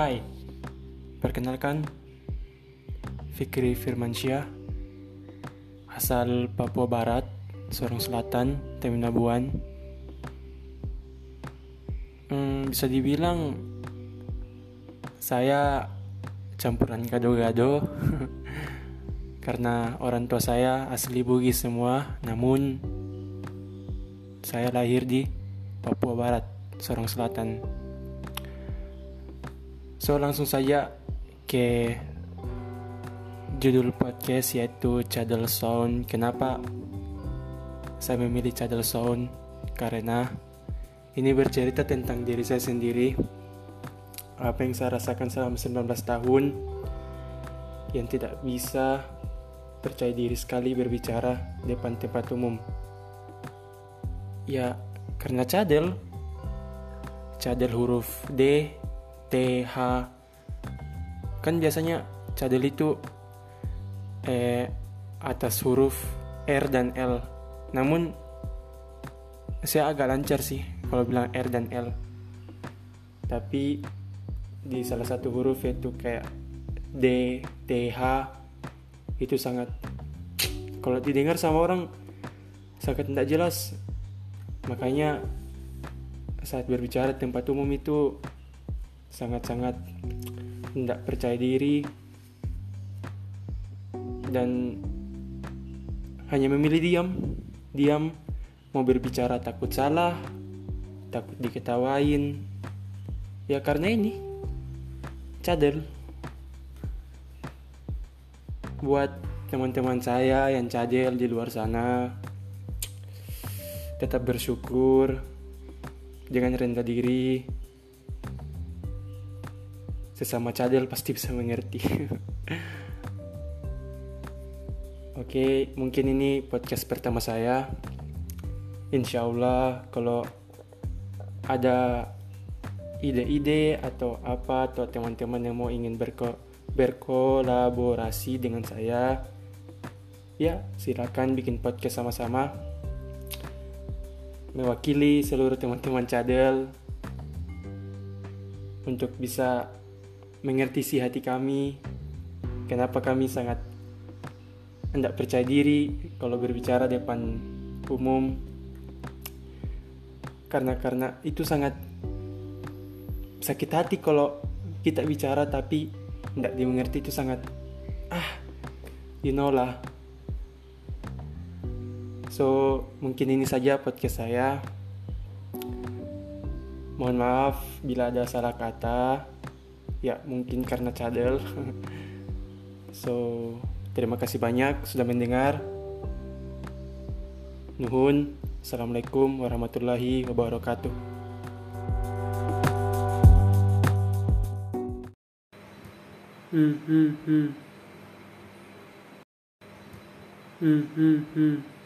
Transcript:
Hai, perkenalkan Fikri Firmansyah Asal Papua Barat, Sorong Selatan, Teminabuan hmm, Bisa dibilang Saya campuran gado-gado Karena orang tua saya asli Bugis semua Namun Saya lahir di Papua Barat, Sorong Selatan So langsung saja ke judul podcast yaitu Cadel Sound. Kenapa saya memilih Cadel Sound? Karena ini bercerita tentang diri saya sendiri. Apa yang saya rasakan selama 19 tahun yang tidak bisa percaya diri sekali berbicara depan tempat umum. Ya, karena cadel. Cadel huruf D TH kan biasanya cadel itu eh atas huruf R dan L. Namun saya agak lancar sih kalau bilang R dan L. Tapi di salah satu huruf itu kayak D, TH itu sangat kalau didengar sama orang sangat tidak jelas. Makanya saat berbicara tempat umum itu sangat-sangat tidak percaya diri dan hanya memilih diam diam mau berbicara takut salah takut diketawain. Ya karena ini cadel. Buat teman-teman saya yang cadel di luar sana tetap bersyukur jangan rendah diri sesama cadel pasti bisa mengerti. Oke, mungkin ini podcast pertama saya. Insya Allah kalau ada ide-ide atau apa atau teman-teman yang mau ingin berko berkolaborasi dengan saya, ya silakan bikin podcast sama-sama. Mewakili seluruh teman-teman cadel untuk bisa mengerti si hati kami, kenapa kami sangat tidak percaya diri kalau berbicara depan umum, karena karena itu sangat sakit hati kalau kita bicara tapi tidak dimengerti itu sangat ah you know lah. So mungkin ini saja podcast saya. Mohon maaf bila ada salah kata ya mungkin karena cadel. So terima kasih banyak sudah mendengar. Nuhun. Assalamualaikum warahmatullahi wabarakatuh. Hmm hmm hmm. Hmm hmm hmm